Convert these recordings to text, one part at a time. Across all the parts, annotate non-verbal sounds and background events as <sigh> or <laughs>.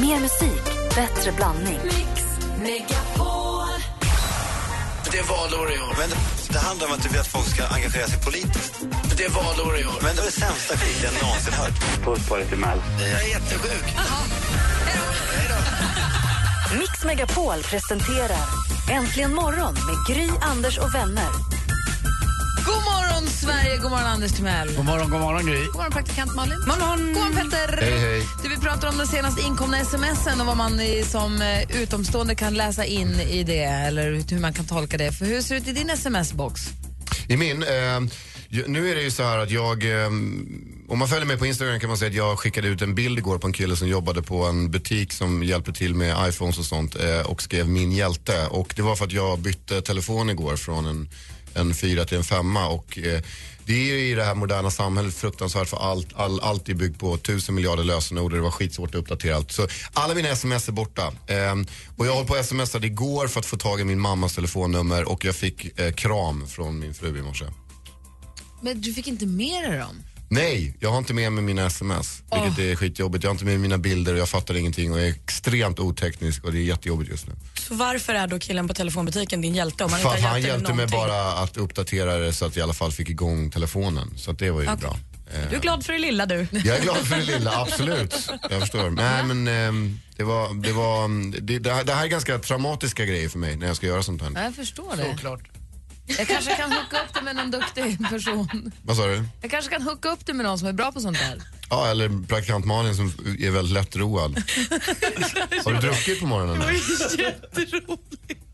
Mer musik, bättre blandning. Det är valår i år. Men det handlar om att du vill att folk ska engagera sig politiskt. Det är valår i år. Men det är det sämsta skit jag någonsin hört. Puss på dig till Mel. Jag är jättesjuk. Mix Megapol presenterar Äntligen morgon med Gry, Anders och vänner. God morgon, Sverige! God morgon, Anders Timell. God morgon, god morgon Gry. God morgon, praktikant Malin. God morgon, god morgon Petter. Hej, hej. Du, vi pratar om den senaste inkomna smsen och vad man i, som eh, utomstående kan läsa in i det eller hur man kan tolka det. För hur ser det ut i din sms-box? I min, eh, nu är det ju så här att jag, eh, om man följer mig på Instagram kan man säga att jag skickade ut en bild igår på en kille som jobbade på en butik som hjälpte till med iPhones och sånt eh, och skrev min hjälte. Och det var för att jag bytte telefon igår från en, en fyra till en femma och eh, det är ju i det här moderna samhället fruktansvärt för allt, all, allt är byggt på tusen miljarder lösenord och det var skitsvårt att uppdatera allt. Så alla mina sms är borta. Ehm, och jag höll på att smsa igår för att få tag i min mammas telefonnummer och jag fick eh, kram från min fru i morse. Men du fick inte med dig dem? Nej, jag har inte med mig mina sms, vilket är skitjobbigt. Jag har inte med mina bilder och jag fattar ingenting och jag är extremt oteknisk och det är jättejobbigt just nu. Så varför är då killen på telefonbutiken din hjälte om han inte har han hjälpt hjälpte med mig någonting? bara att uppdatera det så att jag i alla fall fick igång telefonen. Så att det var ju Okej. bra. Du är glad för det lilla du. Jag är glad för det lilla, absolut. Jag förstår. Nej men ehm, det var, det var, det, det, här, det här är ganska traumatiska grejer för mig när jag ska göra sånt här. Ja, jag förstår det. Såklart. Jag kanske kan hooka upp det med någon duktig person. Vad sa du? Jag kanske kan hooka upp det med någon som är bra på sånt där. Ja, eller praktikant Malin som är väldigt lättroad. <laughs> Har du druckit på morgonen? nu? Jätteroligt.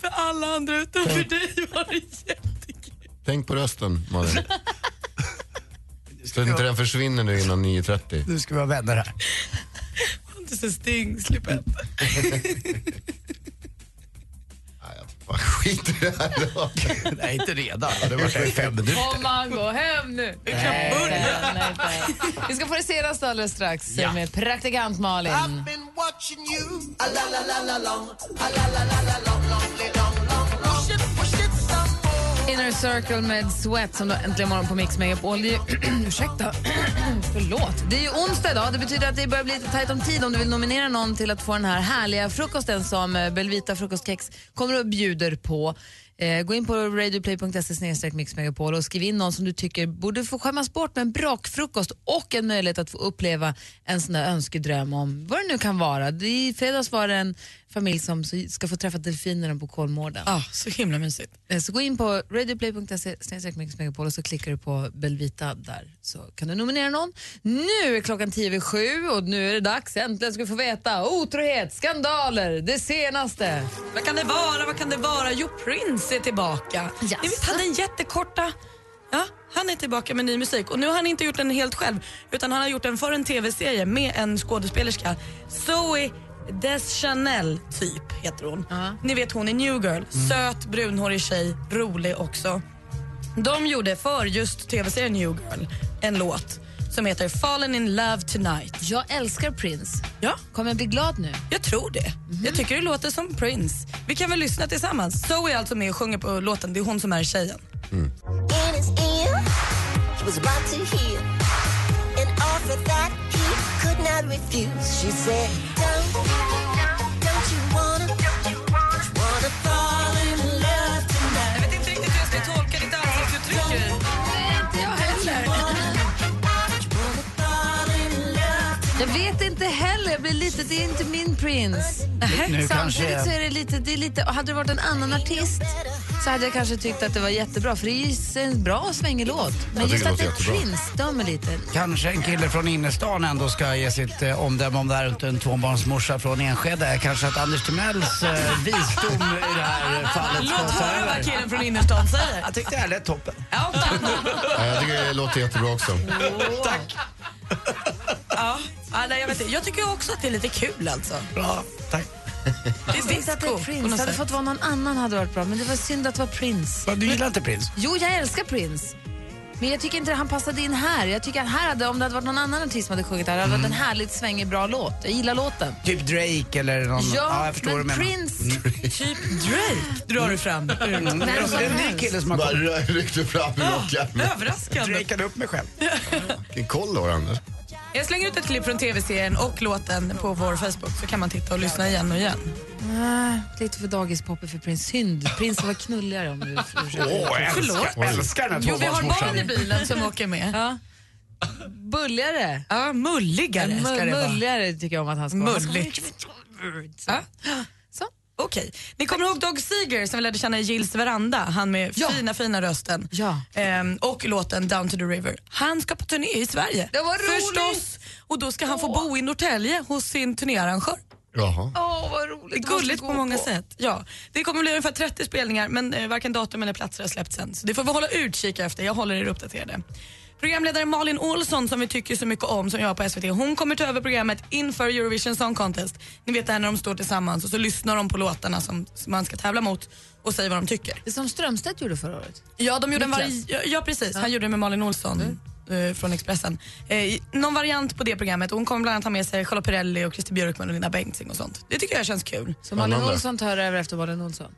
För alla andra utanför dig var det jättekul. Tänk på rösten Malin. Så att inte den försvinner nu innan 9.30. Nu ska vi vara vänner här. Du är så stingslig Petter. Bara skiter i det här idag. <laughs> Nej, inte redan. Det var fem minuter. Får man gå hem nu? Nej, nej, nej, nej. Vi ska få det senaste alldeles strax med praktikant Malin. Inner Circle med Sweat som då äntligen morgon på Mix Megapol. Det är ju- <clears throat> Ursäkta. <clears throat> Förlåt. Det är ju onsdag idag. Det betyder att det börjar bli lite tajt om tid om du vill nominera någon till att få den här härliga frukosten som eh, Belvita frukostkex kommer och bjuder på. Eh, gå in på radioplay.se mixmegapol och skriv in någon som du tycker borde få skämmas bort med en brakfrukost och en möjlighet att få uppleva en sån där önskedröm om vad det nu kan vara. I fredags var det en familj som ska få träffa delfinerna på Kolmården. Ja, så himla mysigt. Eh, Så gå in på radioplay.se och så klickar du på Belvita där så kan du nominera någon. Nu är klockan tio över sju och nu är det dags. Äntligen ska vi få veta otrohet, skandaler, det senaste. Vad kan det vara? Vad kan det vara? Jo, Prince är tillbaka. Jaså? Ni vet, han den jättekorta... Ja, han är tillbaka med ny musik och nu har han inte gjort den helt själv utan han har gjort den för en tv-serie med en skådespelerska. Zoe Deschanel typ heter hon. Ni vet hon är New Girl. Söt, brunhårig tjej, rolig också. De gjorde för just tv-serien New Girl en låt som heter Fallen in love tonight. Jag älskar Prince. Ja, Kommer jag bli glad nu? jag tror det. Jag tycker det låter som Prince. Vi kan väl lyssna tillsammans. Zoe är alltså med och sjunger på låten. Det är hon som är tjejen. in offer that he could not refuse. She said, Don't, don't you wanna, wanna fall in love tonight? Jag vet inte riktigt hur jag ska tolka ditt ansiktsuttryck. Inte jag heller. Wanna Jag vet inte heller. Jag blir lite, det är inte min Prince. Nu Samtidigt kanske- så är det lite, det är lite, hade det varit en annan artist så hade jag kanske tyckt att det var jättebra för det är en bra och svängig låt. Men just att det är. Prince stör mig lite. Kanske en kille från innerstan ändå ska ge sitt eh, omdöme om det här inte en tvåbarnsmorsa från Enskede. Kanske att Anders Timells eh, visdom i det här <laughs> fallet Låt höra vad killen från innerstan säger. Jag tyckte det här lät toppen. Ja, <laughs> Ja, jag tycker det låter jättebra också. <laughs> ja. ja nej, jag, vet inte. jag tycker också att det är lite kul alltså. Bra, tack. Det är Visst att det är Prince. Hade fått vara någon annan hade varit bra men det var synd att det var Prince. Men Du gillar inte Prince? Jo, jag älskar Prince. Men jag tycker inte att han passade in här. Jag tycker att här hade, om det hade varit någon annan artist som hade sjungit här, hade det varit en härligt svängig bra låt. Jag gillar låten. Typ Drake eller någon... Ja, jag förstår men menar. Prince... <laughs> Typ Drake drar du fram. Mm. Vem Det är som en ny kille som har Bara kommit. ryckte fram i rockärmen. Överraskande. Drakade upp mig själv. Vilken koll du har Anders. Jag slänger ut ett klipp från tv-serien och låten på vår Facebook så kan man titta och lyssna igen och igen. Ah, lite för dagispoppig för prins. Synd. Prinsen var knulligare om du. Åh, jag älskar, älskar den här Jo, vi har barn i bilen som åker med. Ja. Bulligare. Ja, mulligare ska det vara. Mulligare tycker jag om att han ska vara. Mulligt. <laughs> Ja. Okej. Ni kommer ihåg Dog Seeger som vi lärde känna i Gills veranda? Han med Ja. fina, fina rösten. Ja. Ehm, och låten Down to the River. Han ska på turné i Sverige. Det var roligt. Förstås. Och då ska han få bo i Norrtälje hos sin turnéarrangör. Jaha. Åh, vad roligt. Gulligt på många sätt. Ja. Det kommer bli ungefär 30 spelningar men eh, varken datum eller platser har släppts än. Så det får vi hålla utkik efter. Jag håller er uppdaterade. Programledare Malin Olsson som vi tycker så mycket om som jag på SVT, hon kommer ta över programmet inför Eurovision Song Contest. Ni vet det här när de står tillsammans och så lyssnar de på låtarna som som man ska tävla mot och säger vad de tycker. Det som Strömstedt gjorde förra året. Ja, de gjorde en Niklas. vari- ja, ja precis, han gjorde det med Malin Olsson. eh, Från Expressen. Eh, någon variant på det programmet. Hon kommer bland annat ha med sig Charlotte Perrelli och Christer Björkman och Linda Bengtzing och sånt. Det tycker jag känns kul. Så Malin. Olsson tar över efter Malin Olsson.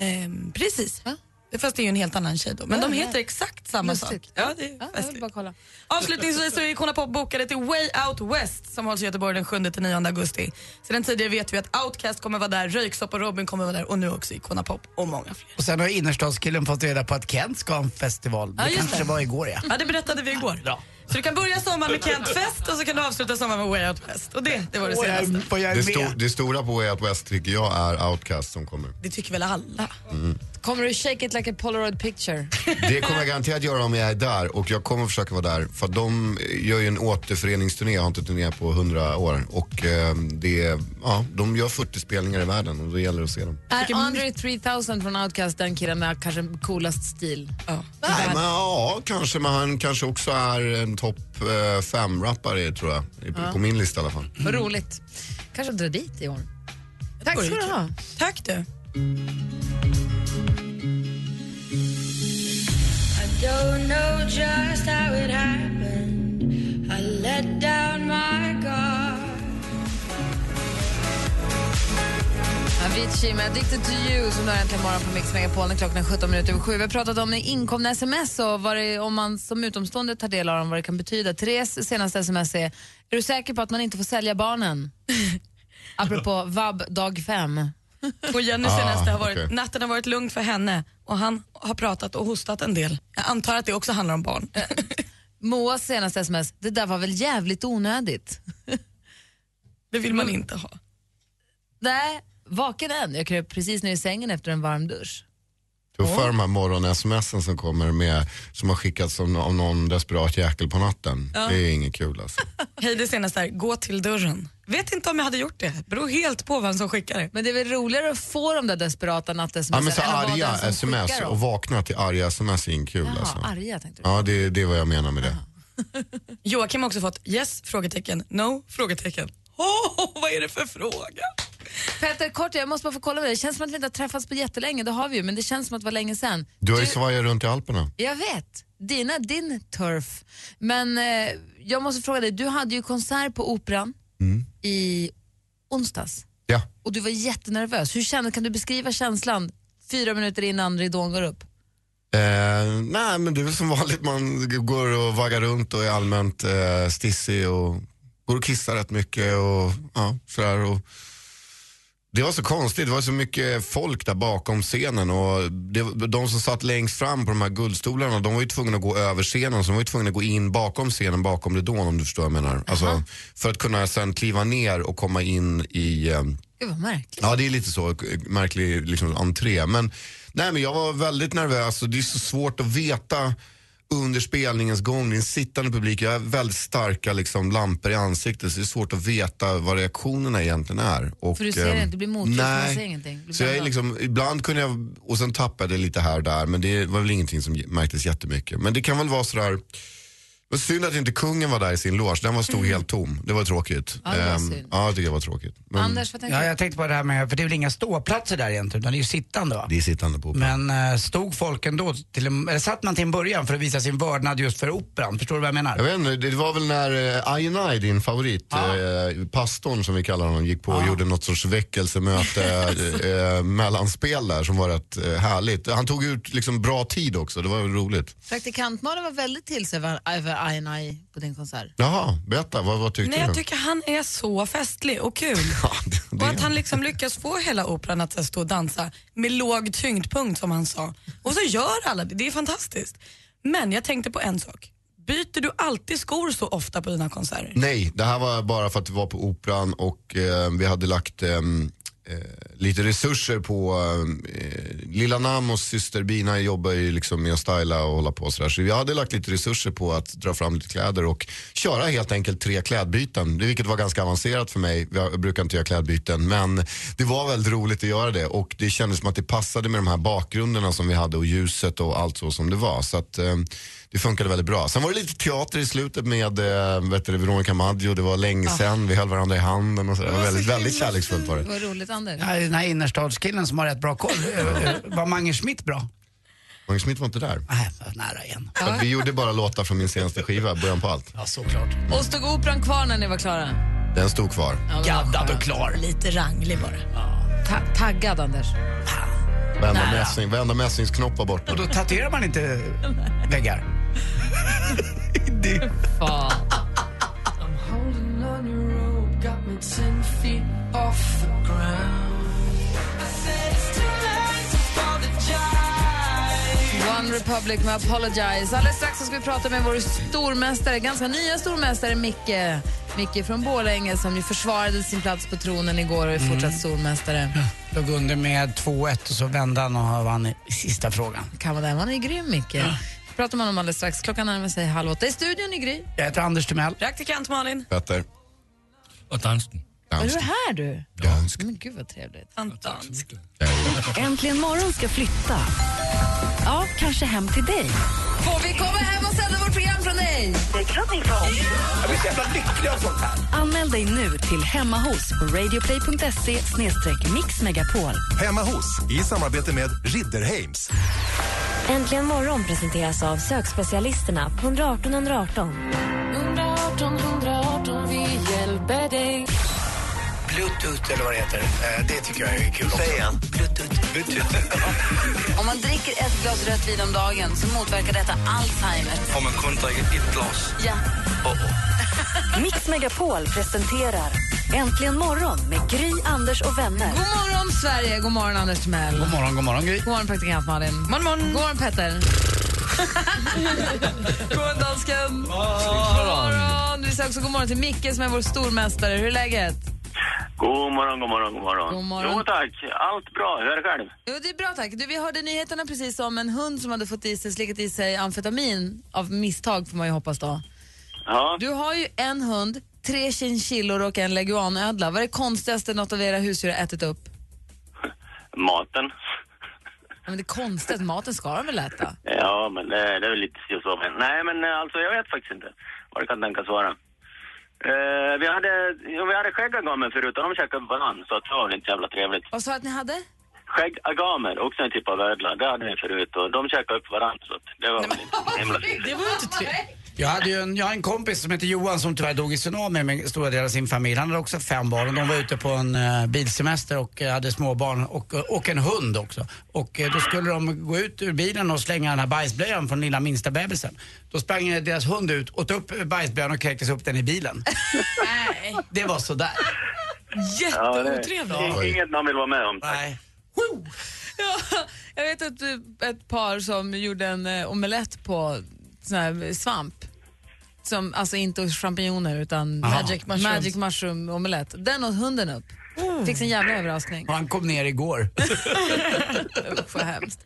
Ehm, precis. Ja. Fast det är ju en helt annan tjej då. Men Ja, de ja. heter exakt samma Lustigt. sak. Ja, det är Ja, jag vill festligt. bara kolla. Avslutningsvis så är Icona Pop bokade till Way Out West som hålls i Göteborg den 7-9 augusti. Sedan tidigare vet vi att Outcast kommer vara där, Röyksopp och Robin kommer vara där och nu också Icona Pop och många fler. Och sen har innerstadskillen fått reda på att Kent ska ha en festival. Det Ja, kanske det. var igår ja. Ja, det berättade vi igår. Bra. Så du kan börja sommaren med Kent Fest och så kan du avsluta sommaren med Way Out West. Och det, det var det senaste. Det, sto det stora på Way Out West tycker jag är Outcast som kommer. Det tycker väl alla? Kommer du shake it like a polaroid picture? <laughs> Det kommer jag garanterat göra om jag är där och jag kommer försöka vara där. För de gör ju en återföreningsturné, jag har inte turnerat på 100 år. Och eh, det, ja, de gör 40 spelningar i världen och då gäller det att se dem. Är Andre 3000 från Outcast den killen med kanske coolast stil? Ja. Nej, men ja, kanske. Men han kanske också är en topp eh, fem-rappare tror jag. I- På min lista i alla fall. Vad roligt. Kanske dra dit i år. Tack ska du ha. Tack du. Avicii med Addicted to you som du har äntligen morgon på Mix Megapol när klockan är 17 minuter över sju. Vi har pratat om inkomna sms och vad det, om man som utomstående tar del av dem, vad det kan betyda. Therese senaste sms är, är du säker på att man inte får sälja barnen? <laughs> Apropå vab dag fem. Och Jenny Ah, senaste har varit, okej. natten har varit lugn för henne och han har pratat och hostat en del. Jag antar att det också handlar om barn. <laughs> Moas senaste sms, det där var väl jävligt onödigt. <laughs> Det vill man inte ha. Nej, vaken än. Jag kröp precis ner i sängen efter en varm dusch. Tuffa de här morgon-smsen som kommer med, som har skickats av, av någon desperat jäkel på natten. Det är inget kul alltså. <laughs> Hej det senaste här, gå till dörren. Vet inte om jag hade gjort det. Beror helt på vem som skickar det. Men det är väl roligare att få de där desperata natt-sms Ja, men så arga sms och vakna till arga sms är inte kul Jaha, alltså. arga tänkte du. Ja, det, det är vad jag menar med det. Joakim har också fått yes? frågetecken, no? frågetecken. Oh, vad är det för fråga? Petter, kort, jag måste bara få kolla med dig. Det känns som att vi inte har träffats på jättelänge, det har vi ju, men det känns som att det var länge sedan. Du har ju svajat runt i Alperna. Jag vet, dina, din turf. Men eh, jag måste fråga dig, du hade ju konsert på Operan i onsdags Ja. och du var jättenervös. Hur kände, kan du beskriva känslan fyra minuter innan ridån går upp? Eh, nej men det är väl som vanligt, man går och vaggar runt och är allmänt eh, stissig och går och kissar rätt mycket och ja, sådär. Och det var så konstigt, det var så mycket folk där bakom scenen och det, de som satt längst fram på de här guldstolarna de var ju tvungna att gå över scenen så de var ju tvungna att gå in bakom scenen, bakom ridån om du förstår vad jag menar. Alltså, för att kunna sen kliva ner och komma in i eh, Gud vad märkligt. Ja, det är lite så, märklig liksom, entré. Men, nej, men jag var väldigt nervös och det är så svårt att veta under spelningens gång. Det är en sittande publik, jag har väldigt starka liksom, lampor i ansiktet så det är svårt att veta vad reaktionerna egentligen är. Och, För du ser ehm, inte, det blir motljus, man ser ingenting. Det Så jag är liksom, ibland kunde jag, och sen tappade jag lite här och där men det var väl ingenting som märktes jättemycket. Men det kan väl vara sådär, var synd att inte kungen var där i sin loge, den var stod helt tom. Det var tråkigt. Ja, det var Ehm, synd. ja, jag tycker det var tråkigt. Men Anders, vad tänker Ja, du? jag tänkte på det här med, för det är väl inga ståplatser där egentligen utan det är ju sittande va? det är sittande på operan. Men eh, stod folk ändå, till en, eller satt man till en början för att visa sin vördnad just för operan? Förstår du vad jag menar? Jag vet inte, det var väl när uh, Ajenaj, din favorit, eh, pastorn som vi kallar honom, gick på och gjorde något sorts väckelsemöte, <laughs> eh, mellanspel där som var rätt eh, härligt. Han tog ut liksom bra tid också, det var väl roligt. Praktikantmannen var väldigt till sig över över I&I på din konsert? Jaha, berätta, vad, vad tyckte Nej, du? jag tycker han är så festlig och kul. <laughs> Ja, det, det Och att han liksom lyckas få hela operan att stå och dansa med låg tyngdpunkt som han sa. Och så gör alla det, det är fantastiskt. Men jag tänkte på en sak. Byter du alltid skor så ofta på dina konserter? Nej, det här var bara för att vi var på Operan och eh, vi hade lagt eh, Eh, lite resurser på eh, Lilla Namos syster Bina jobbar ju liksom med att styla och hålla på sådär. Så vi hade lagt lite resurser på att dra fram lite kläder och köra helt enkelt tre klädbyten. Vilket var ganska avancerat för mig. Jag brukar inte göra klädbyten men det var väldigt roligt att göra det och det kändes som att det passade med de här bakgrunderna som vi hade och ljuset och allt så som det var. Så att eh, det funkade väldigt bra. Sen var det lite teater i slutet med eh, vet du, Veronica Maggio. Det var länge sedan, vi höll varandra i handen och så. Det var väldigt, väldigt kärleksfullt var det. Vad roligt Anders. Ja, den här innerstadskillen som har rätt bra koll. <laughs> Eh, eh, Var Mange Schmidt bra? Magnus Smith var inte där. Nej, var nära igen. Att vi gjorde bara låtar från min senaste skiva, början på allt. Ja, såklart. Och stod operan kvar när ni var klara? Den stod kvar. Ja, Gaddad och klar. Lite ranglig bara. Ta- taggad Anders. Varenda, mässing, mässingsknopp var borta. Och då tatuerar man inte väggar. Fan. One Republic med Apologize. Alldeles strax så ska vi prata med vår stormästare, ganska nya stormästare Micke. Micke från Borlänge som ju försvarade sin plats på tronen igår och är fortsatt stormästare. Låg under med 2-1 och så vände han och vann i sista frågan. Kan vara det. Han är grym Micke. Vi pratar med honom alldeles strax. Klockan närmar sig halv åtta. I studion i Gry. Jag heter Anders Timell. Praktikant Malin. Petter. Och dansken. Är Dansk. du här du? Dansk. Men gud vad trevligt. Anton. Äntligen morgon ska flytta. Ja, kanske hem till dig. Får vi komma hem och sända vårt program från dig? Jag blir så jävla lycklig av sånt här. Anmäl dig nu till Hemma hos på radioplay.se mixmegapol. Hemma hos, i samarbete med Ridderheims. Äntligen morgon presenteras av sökspecialisterna på 118 118. Bluetooth eller vad det heter. Eh, Det tycker jag är kul också. Säg igen. <laughs> Om man dricker ett glas rött vin om dagen så motverkar detta Alzheimer. Om man kunde dricka ett glas. Ja. <laughs> Mix Megapol presenterar Äntligen morgon med Gry, Anders och vänner. God morgon Sverige, god morgon Anders Timell. God morgon, god morgon Gry. God morgon praktikant Malin. Morgon, morgon. God morgon Petter. <laughs> god morgon dansken. God morgon. Vi säger också god morgon till Micke som är vår stormästare. Hur är läget? God morgon, god morgon, god morgon. God morgon. Jo tack, allt bra. Hur är det själv? Jo, det är bra tack. Du, vi hörde nyheterna precis om en hund som hade fått i sig, slickat i sig amfetamin av misstag får man ju hoppas då. Ja, Du har ju en hund, tre chinchillor och en leguanödla. Vad är det konstigaste något av era husdjur har ätit upp? maten. Ja, men det är konstigt, maten ska de väl äta? Ja, men det, det är väl lite si och så. Men, nej, men eh, alltså jag vet faktiskt inte vad det kan tänkas vara. Eh, vi hade, vi hade skäggagamer förut och de käkade varann, så det var väl inte jävla trevligt. Vad sa att ni hade? Skäggagamer, också en typ av ödla, det hade vi förut och de käkade upp varann, så det var väl inte så himla. <laughs> Det var inte trevligt. Jag, hade ju en, jag har en kompis som heter Johan som tyvärr dog i tsunami med stora delar av sin familj. Han hade också fem barn och de var ute på en uh, bilsemester och uh, hade små barn och, och en hund också. Och uh, då skulle de gå ut ur bilen och slänga den här bajsblöjan från lilla minsta bebisen. Då sprang eh, deras hund ut, åt upp bajsblöjan och kräktes upp den i bilen. Nej. Det var sådär. Ja, det Jätteotrevligt. är inget man vill vara med om. tack. Nej. Ja, jag vet ett, ett par som gjorde en eh, omelett på sån här svamp. Som, alltså inte champinjoner utan Aha. magic mushroom, magic mushroom omelett. Den åt hunden upp. Fick sin jävla överraskning. Och han kom ner igår. <laughs> Usch vad hemskt.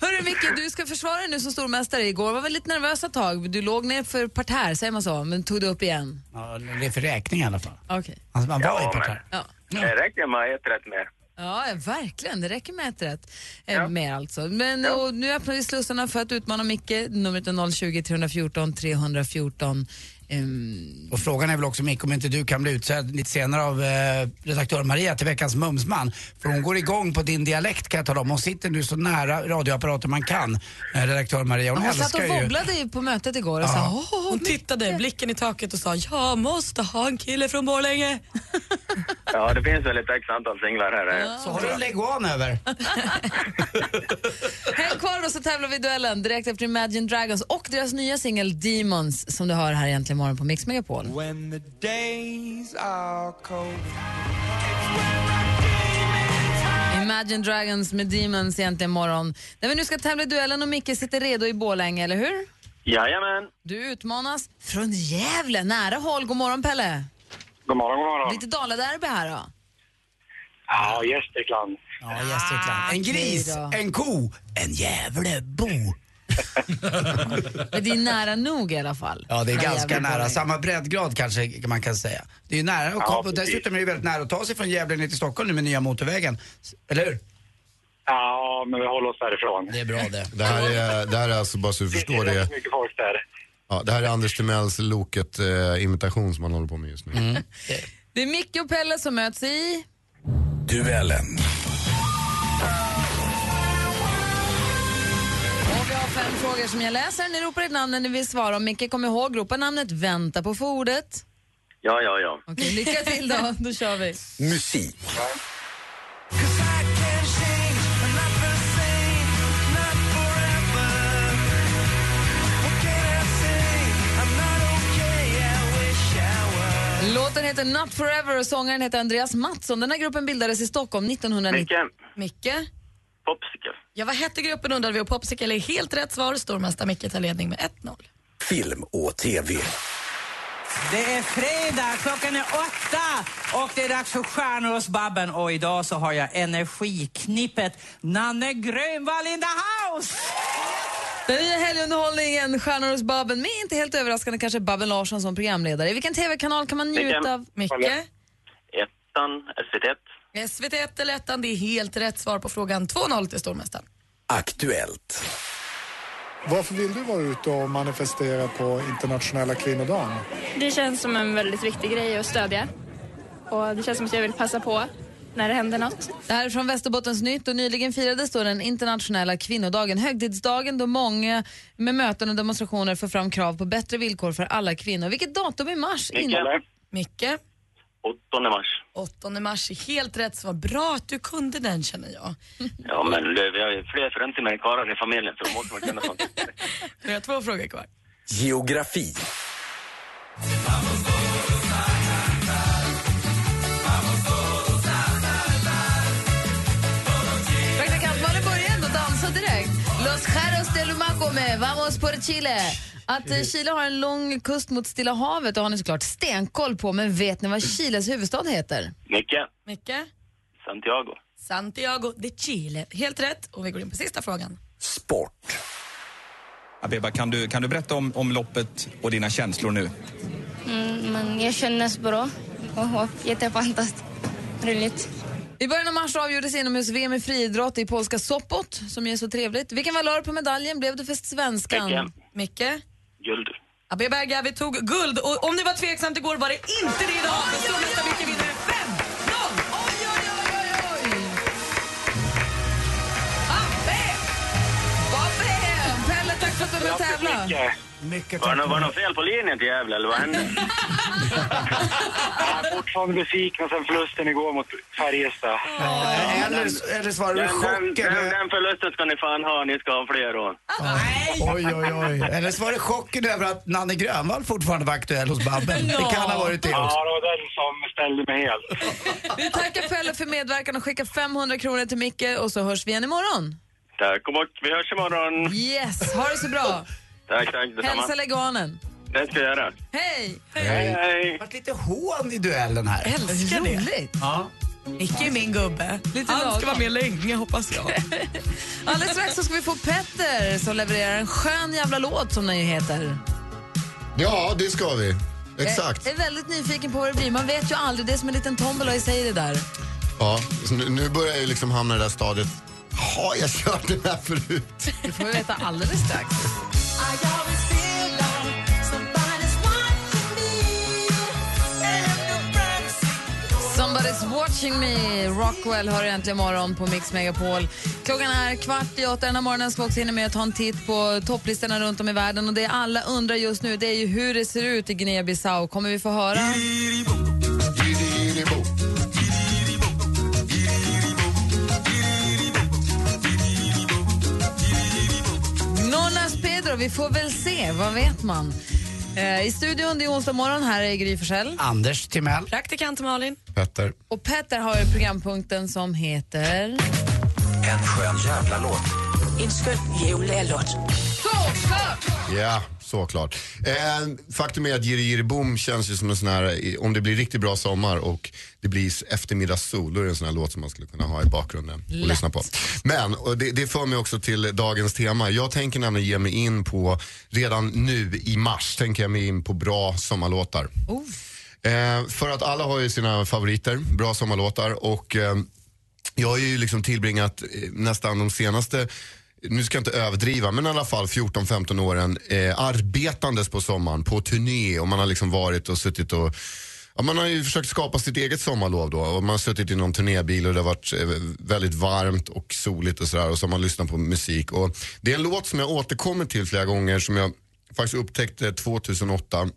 Hörru Micke, du ska försvara dig nu som stormästare. Igår var väl lite nervösa tag. Du låg ner för parterre, säger man så, men tog du upp igen? Ja, det är för räkning i alla fall. Okej. Alltså, man var Ja, i parterre. Ja. Det räcker med ett rätt mer. Ja, ja, verkligen. Det räcker med ett rätt. Eh, Ja. Mer alltså. Men och nu öppnar vi slussarna för att utmana Micke. Numret är 020 314 314. Ehm, Och frågan är väl också Micke om inte du kan bli utsedd lite senare av eh, redaktör Maria till veckans Mumsman. För hon går igång på din dialekt kan jag tala om. Hon sitter nu så nära radioapparaten man kan, eh, redaktör Maria. Hon, hon satt och wobblade ju på mötet igår och Ja. sa åh, Hon tittade blicken i taket och sa jag måste ha en kille från Borlänge. <laughs> Ja, det finns väl ett x antal singlar här. Så har du en leguan över. <laughs> Häng kvar då så tävlar vi i duellen direkt efter Imagine Dragons och deras nya singel Demons som du hör här egentligen imorgon på Mix Megapol. When the days are cold. Imagine Dragons med Demons egentligen imorgon. När vi nu ska tävla i duellen och Micke sitter redo i Borlänge, eller hur? Jajamän. Du utmanas från Gävle, nära håll. God morgon Pelle. God morgon, god morgon. Lite Daladerby här då. Ja, Gästrikland. Ja, Gästrikland. En gris, en ko, en Gävlebo. Men det är nära nog i alla fall. Ja, det är ganska nära. Samma breddgrad kanske man kan säga. Det är ju nära och, Ja, och dessutom är det väldigt nära att ta sig från Gävle ner till Stockholm nu med nya motorvägen. Eller hur? Ja, men vi håller oss därifrån. Det är bra det. Det här är, det här är alltså, bara så du förstår det är det. mycket folk där. Ja, det här är Anders Timells Loket-imitation som han håller på med just nu. <laughs> Det är Micke och Pelle som möts i... Duellen. Fem frågor som jag läser. Ni ropar ett namn när ni vill svara. Om Micke kommer ihåg, ropa namnet, vänta på för ordet. Ja, ja, ja. Okej, lycka till då. <laughs> Då kör vi. Musik. Låten heter Not Forever och sångaren heter Andreas Mattsson. Den här gruppen bildades i Stockholm 1990. Micke. Micke? Popsicle. Ja, vad hette gruppen undrade vi och Popsicle är helt rätt svar. Stormästare Micke tar ledning med 1-0. Film och TV. Det är fredag, klockan är åtta och det är dags för Stjärnor hos Babben och idag så har jag energiknippet Nanne Grönvall in the house! Den nya helgunderhållningen Stjärnor hos Babben med inte helt överraskande kanske Babben Larsson som programledare. I vilken tv-kanal kan man njuta av... Micke? Ettan, SVT1. SVT1 eller ettan, det är helt rätt svar på frågan. 2-0 till stormästaren. Aktuellt. Varför vill du vara ute och manifestera på internationella kvinnodagen? Det känns som en väldigt viktig grej att stödja. Och det känns som att jag vill passa på när det händer något. Det här är från Västerbottens nytt och nyligen firades då den internationella kvinnodagen, högtidsdagen då många med möten och demonstrationer för fram krav på bättre villkor för alla kvinnor. Vilket datum i mars? Micke. In- Micke? 8 mars. 8 mars är helt rätt svar. Bra att du kunde den känner jag. <laughs> Ja, men vi har ju fler fruntimmer än karlar i familjen, så då måste man kunna sånt. <laughs> Vi har två frågor kvar. Geografi. Praktikant Malin börjar ändå dansa direkt. Los Jarros de Lumaco med Vamos por Chile. Att eh, Chile har en lång kust mot Stilla havet det har ni såklart stenkoll på, men vet ni vad Chiles huvudstad heter? Micke. Micke? Santiago. Santiago de Chile. Helt rätt. Och vi går in på sista frågan. Sport. Abeba, kan du, kan du berätta om, om loppet och dina känslor nu? Mm, men jag kändes bra och jättefantastiskt roligt. I början av mars avgjordes inomhus-VM i friidrott i polska Sopot, som är så trevligt. Vilken valör på medaljen blev det för svenskan? Micke? Guld. Abbe Berga, vi tog guld. Och om det var tveksamt igår var det inte det idag. För stormästare Micke vinner Och tävla. Mycket Var det, nå- var det något fel på linjen till Gävle, eller vad hände? <laughs> Jag är fortfarande besviken sen förlusten igår mot Färjestad. Eller, eller svarar du Den, den, chocken? den, den förlusten ska ni fan ha, ni ska ha fler år. Oj, oj, oj. Eller så var det chocken över att Nanne Grönvall fortfarande var aktuell hos Babben. Det kan ha varit det Ja, också. det var den som ställde mig helt. Vi tackar Pelle för medverkan och skickar 500 kronor till Micke och så hörs vi igen imorgon. Tack och bock, vi hörs imorgon. Yes, ha det så bra. <laughs> Tack, tack, detsamma. Hälsa leganen. Det ska jag göra. Hej! Hej, hej. Det varit lite hån i duellen här. Älskar det. Roligt. Ja. Micke är min gubbe. Lite Han ska lagom. vara med länge hoppas jag. <laughs> Alldeles strax så ska vi få Petter som levererar en skön jävla låt som den ju heter. Ja, det ska vi. Exakt. Jag är väldigt nyfiken på vad det blir. Man vet ju aldrig. Det är som en liten tombola i sig det där. Ja, så nu, nu börjar jag ju liksom hamna i det där stadiet. Har jag kört den här förut? Det får vi veta alldeles strax. Somebody's watching me. Rockwell hör äntligen morgon på Mix Megapol. Klockan är kvart i åtta den morgonen ska vi också hinna med att ta en titt på topplistorna runt om i världen. Och det alla undrar just nu det är ju hur det ser ut i Guinea-Bissau. Kommer vi få höra? Vi får väl se. Vad vet man? Eh, I studion, det är onsdag morgon. Här är Gry Forssell. Anders Timell. Praktikant Malin. Petter. Och Petter har ju programpunkten som heter... En skön jävla låt. En skön jullåt. Ja, såklart. Eh, faktum är att Jiri Jiri Boom känns ju som en sån här, om det blir riktigt bra sommar och det blir eftermiddagssol, då är det en sån här låt som man skulle kunna ha i bakgrunden och Lätt. lyssna på. Men, det, det för mig också till dagens tema. Jag tänker nämligen ge mig in på, redan nu i mars, tänker jag mig in på bra sommarlåtar. Eh, för att alla har ju sina favoriter, bra sommarlåtar och eh, jag har ju liksom tillbringat eh, nästan de senaste nu ska jag inte överdriva, men i alla fall 14-15 åren eh, arbetandes på sommaren på turné och man har liksom varit och suttit och Ja, man har ju försökt skapa sitt eget sommarlov då och man har suttit i någon turnébil och det har varit eh, väldigt varmt och soligt och sådär och så har man lyssnat på musik. Och det är en låt som jag återkommer till flera gånger som jag faktiskt upptäckte 2008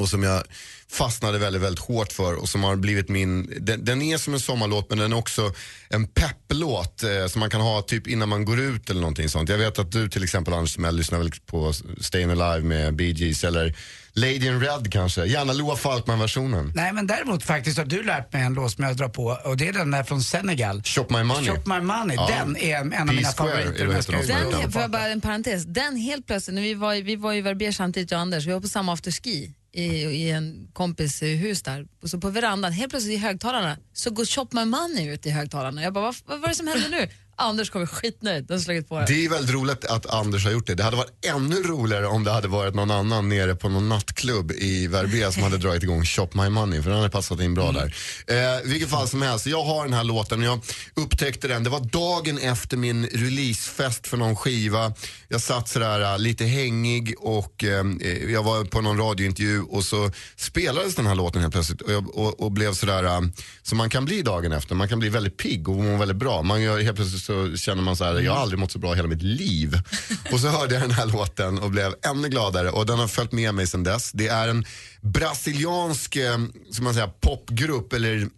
och som jag fastnade väldigt, väldigt hårt för och som har blivit min, den, den är som en sommarlåt men den är också en pepplåt eh, som man kan ha typ innan man går ut eller någonting sånt. Jag vet att du till exempel Anders Timell lyssnar väl på Stayin' Alive med Bee Gees eller Lady in Red kanske, gärna Loa Falkman-versionen. Nej men däremot faktiskt har du lärt mig en låt som jag drar på och det är den där från Senegal. Shop My Money. Shop My Money, Ja. den är en av mina favoriter. det om jag heter ska de som har ut gjort och Den, får jag bara en parentes, den helt plötsligt, när vi var, vi var i Verbier samtidigt, jag och Anders, vi var på samma afterski i, i en kompis hus där. Och så på verandan, helt plötsligt i högtalarna, så går Chopman My Money ut i högtalarna. Jag bara, vad, vad var det som hände nu? Anders kommer skitnöjd, den har slagit på det. Det är väldigt roligt att Anders har gjort det. Det hade varit ännu roligare om det hade varit någon annan nere på någon nattklubb i Verbier som hade dragit igång Shop My Money för den hade passat in bra där. Eh, vilket fall som helst, jag har den här låten och jag upptäckte den. Det var dagen efter min releasefest för någon skiva. Jag satt sådär eh, lite hängig och eh, eh, jag var på någon radiointervju och så spelades den här låten helt plötsligt och, jag, och, och blev sådär eh, som man kan bli dagen efter. Man kan bli väldigt pigg och må väldigt bra. Man gör, helt plötsligt så känner man så här, jag har aldrig mått så bra i hela mitt liv. <laughs> och så hörde jag den här låten och blev ännu gladare och den har följt med mig sedan dess. Det är en brasiliansk eh, som man säger, popgrupp eller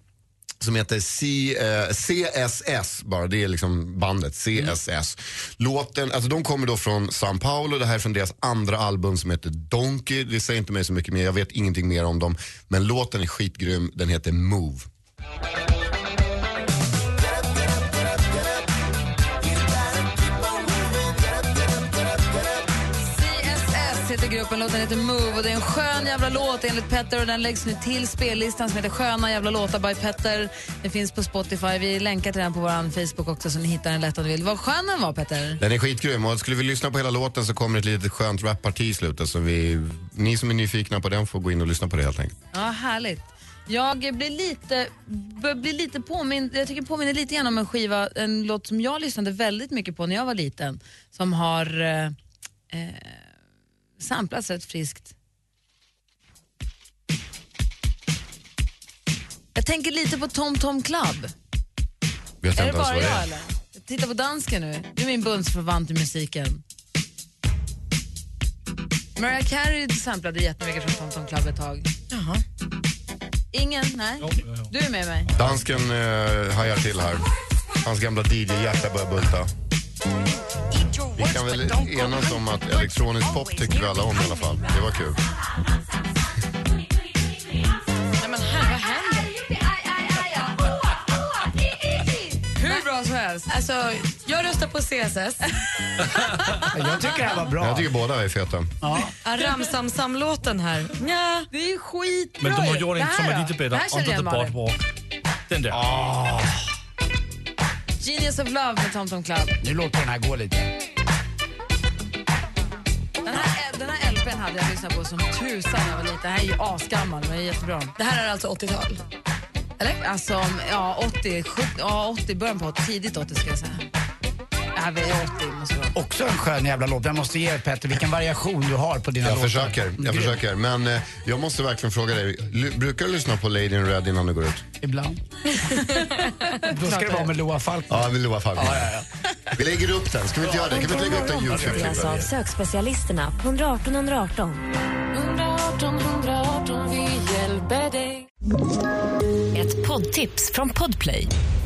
som heter C, eh, CSS, bara det är liksom bandet CSS. Låten, alltså de kommer då från São Paulo, det här är från deras andra album som heter Donkey. Det säger inte mig så mycket mer, jag vet ingenting mer om dem. Men låten är skitgrym, den heter Move. Gruppen, låten heter Move och det är en skön jävla låt enligt Petter och den läggs nu till spellistan som heter Sköna jävla låtar by Petter. Den finns på Spotify, vi länkar till den på vår Facebook också så ni hittar den lätt om ni vill. Vad skön den var Petter. Den är skitgrym och skulle vi lyssna på hela låten så kommer ett litet skönt rapparti i slutet. Så vi, ni som är nyfikna på den får gå in och lyssna på det helt enkelt. Ja, härligt. Jag blir lite, bör bli lite påmind, jag tycker påminner lite grann om en skiva, en låt som jag lyssnade väldigt mycket på när jag var liten, som har eh, samplats rätt friskt. Jag tänker lite på Tom Tom Club. Vet är jag det bara jag är. eller? Jag tittar på dansken nu. Du är min bundsförvant i musiken. Mariah Carey samplade jättemycket från Tom Tom Club ett tag. Jaha. Ingen? Nej? Du är med mig. Dansken eh, hajar till här. Hans gamla DJ-hjärta börjar bulta. Vi kan väl enas om att elektronisk pop tycker vi alla om i alla fall. Det var kul. Nej men här, vad händer? Hur bra som helst. Alltså, jag röstar på CSS. <laughs> Jag tycker det här var bra. Jag tycker båda är feta. Ja. Ramsam-sam-låten här. Ja. Det är skitbra. Men de har gjort en Det som här är då? lite Det bättre, här känner Under the jag, Malin. Boardwalk. Den där. Genius of Love med Tom Tom Club. Nu låter den här gå lite. LPn hade jag lyssnat på som tusan när jag var liten. Den här är ju asgammal men är jättebra. Det här är alltså 80-tal? Eller? Alltså, ja 80, 70, ja 80, början på 80, tidigt 80 ska jag säga. Ja, vi är 80 måste det vara. Också en skön jävla låt. Jag måste ge dig Petter vilken variation du har på dina Jag låtar. försöker, jag Grym. försöker. Men eh, jag måste verkligen fråga dig, L- brukar du lyssna på Lady in Red innan du går ut? Ibland. <laughs> Då ska det vara med Loa Falkman. Ja, med Loa Falkman. Ja, ja, Vi lägger upp den, ska vi inte göra det? Kan vi inte lägga upp den presenteras av ljudklipp? sökspecialisterna på 118 118. 118 118, vi hjälper dig. Ett poddtips från Podplay.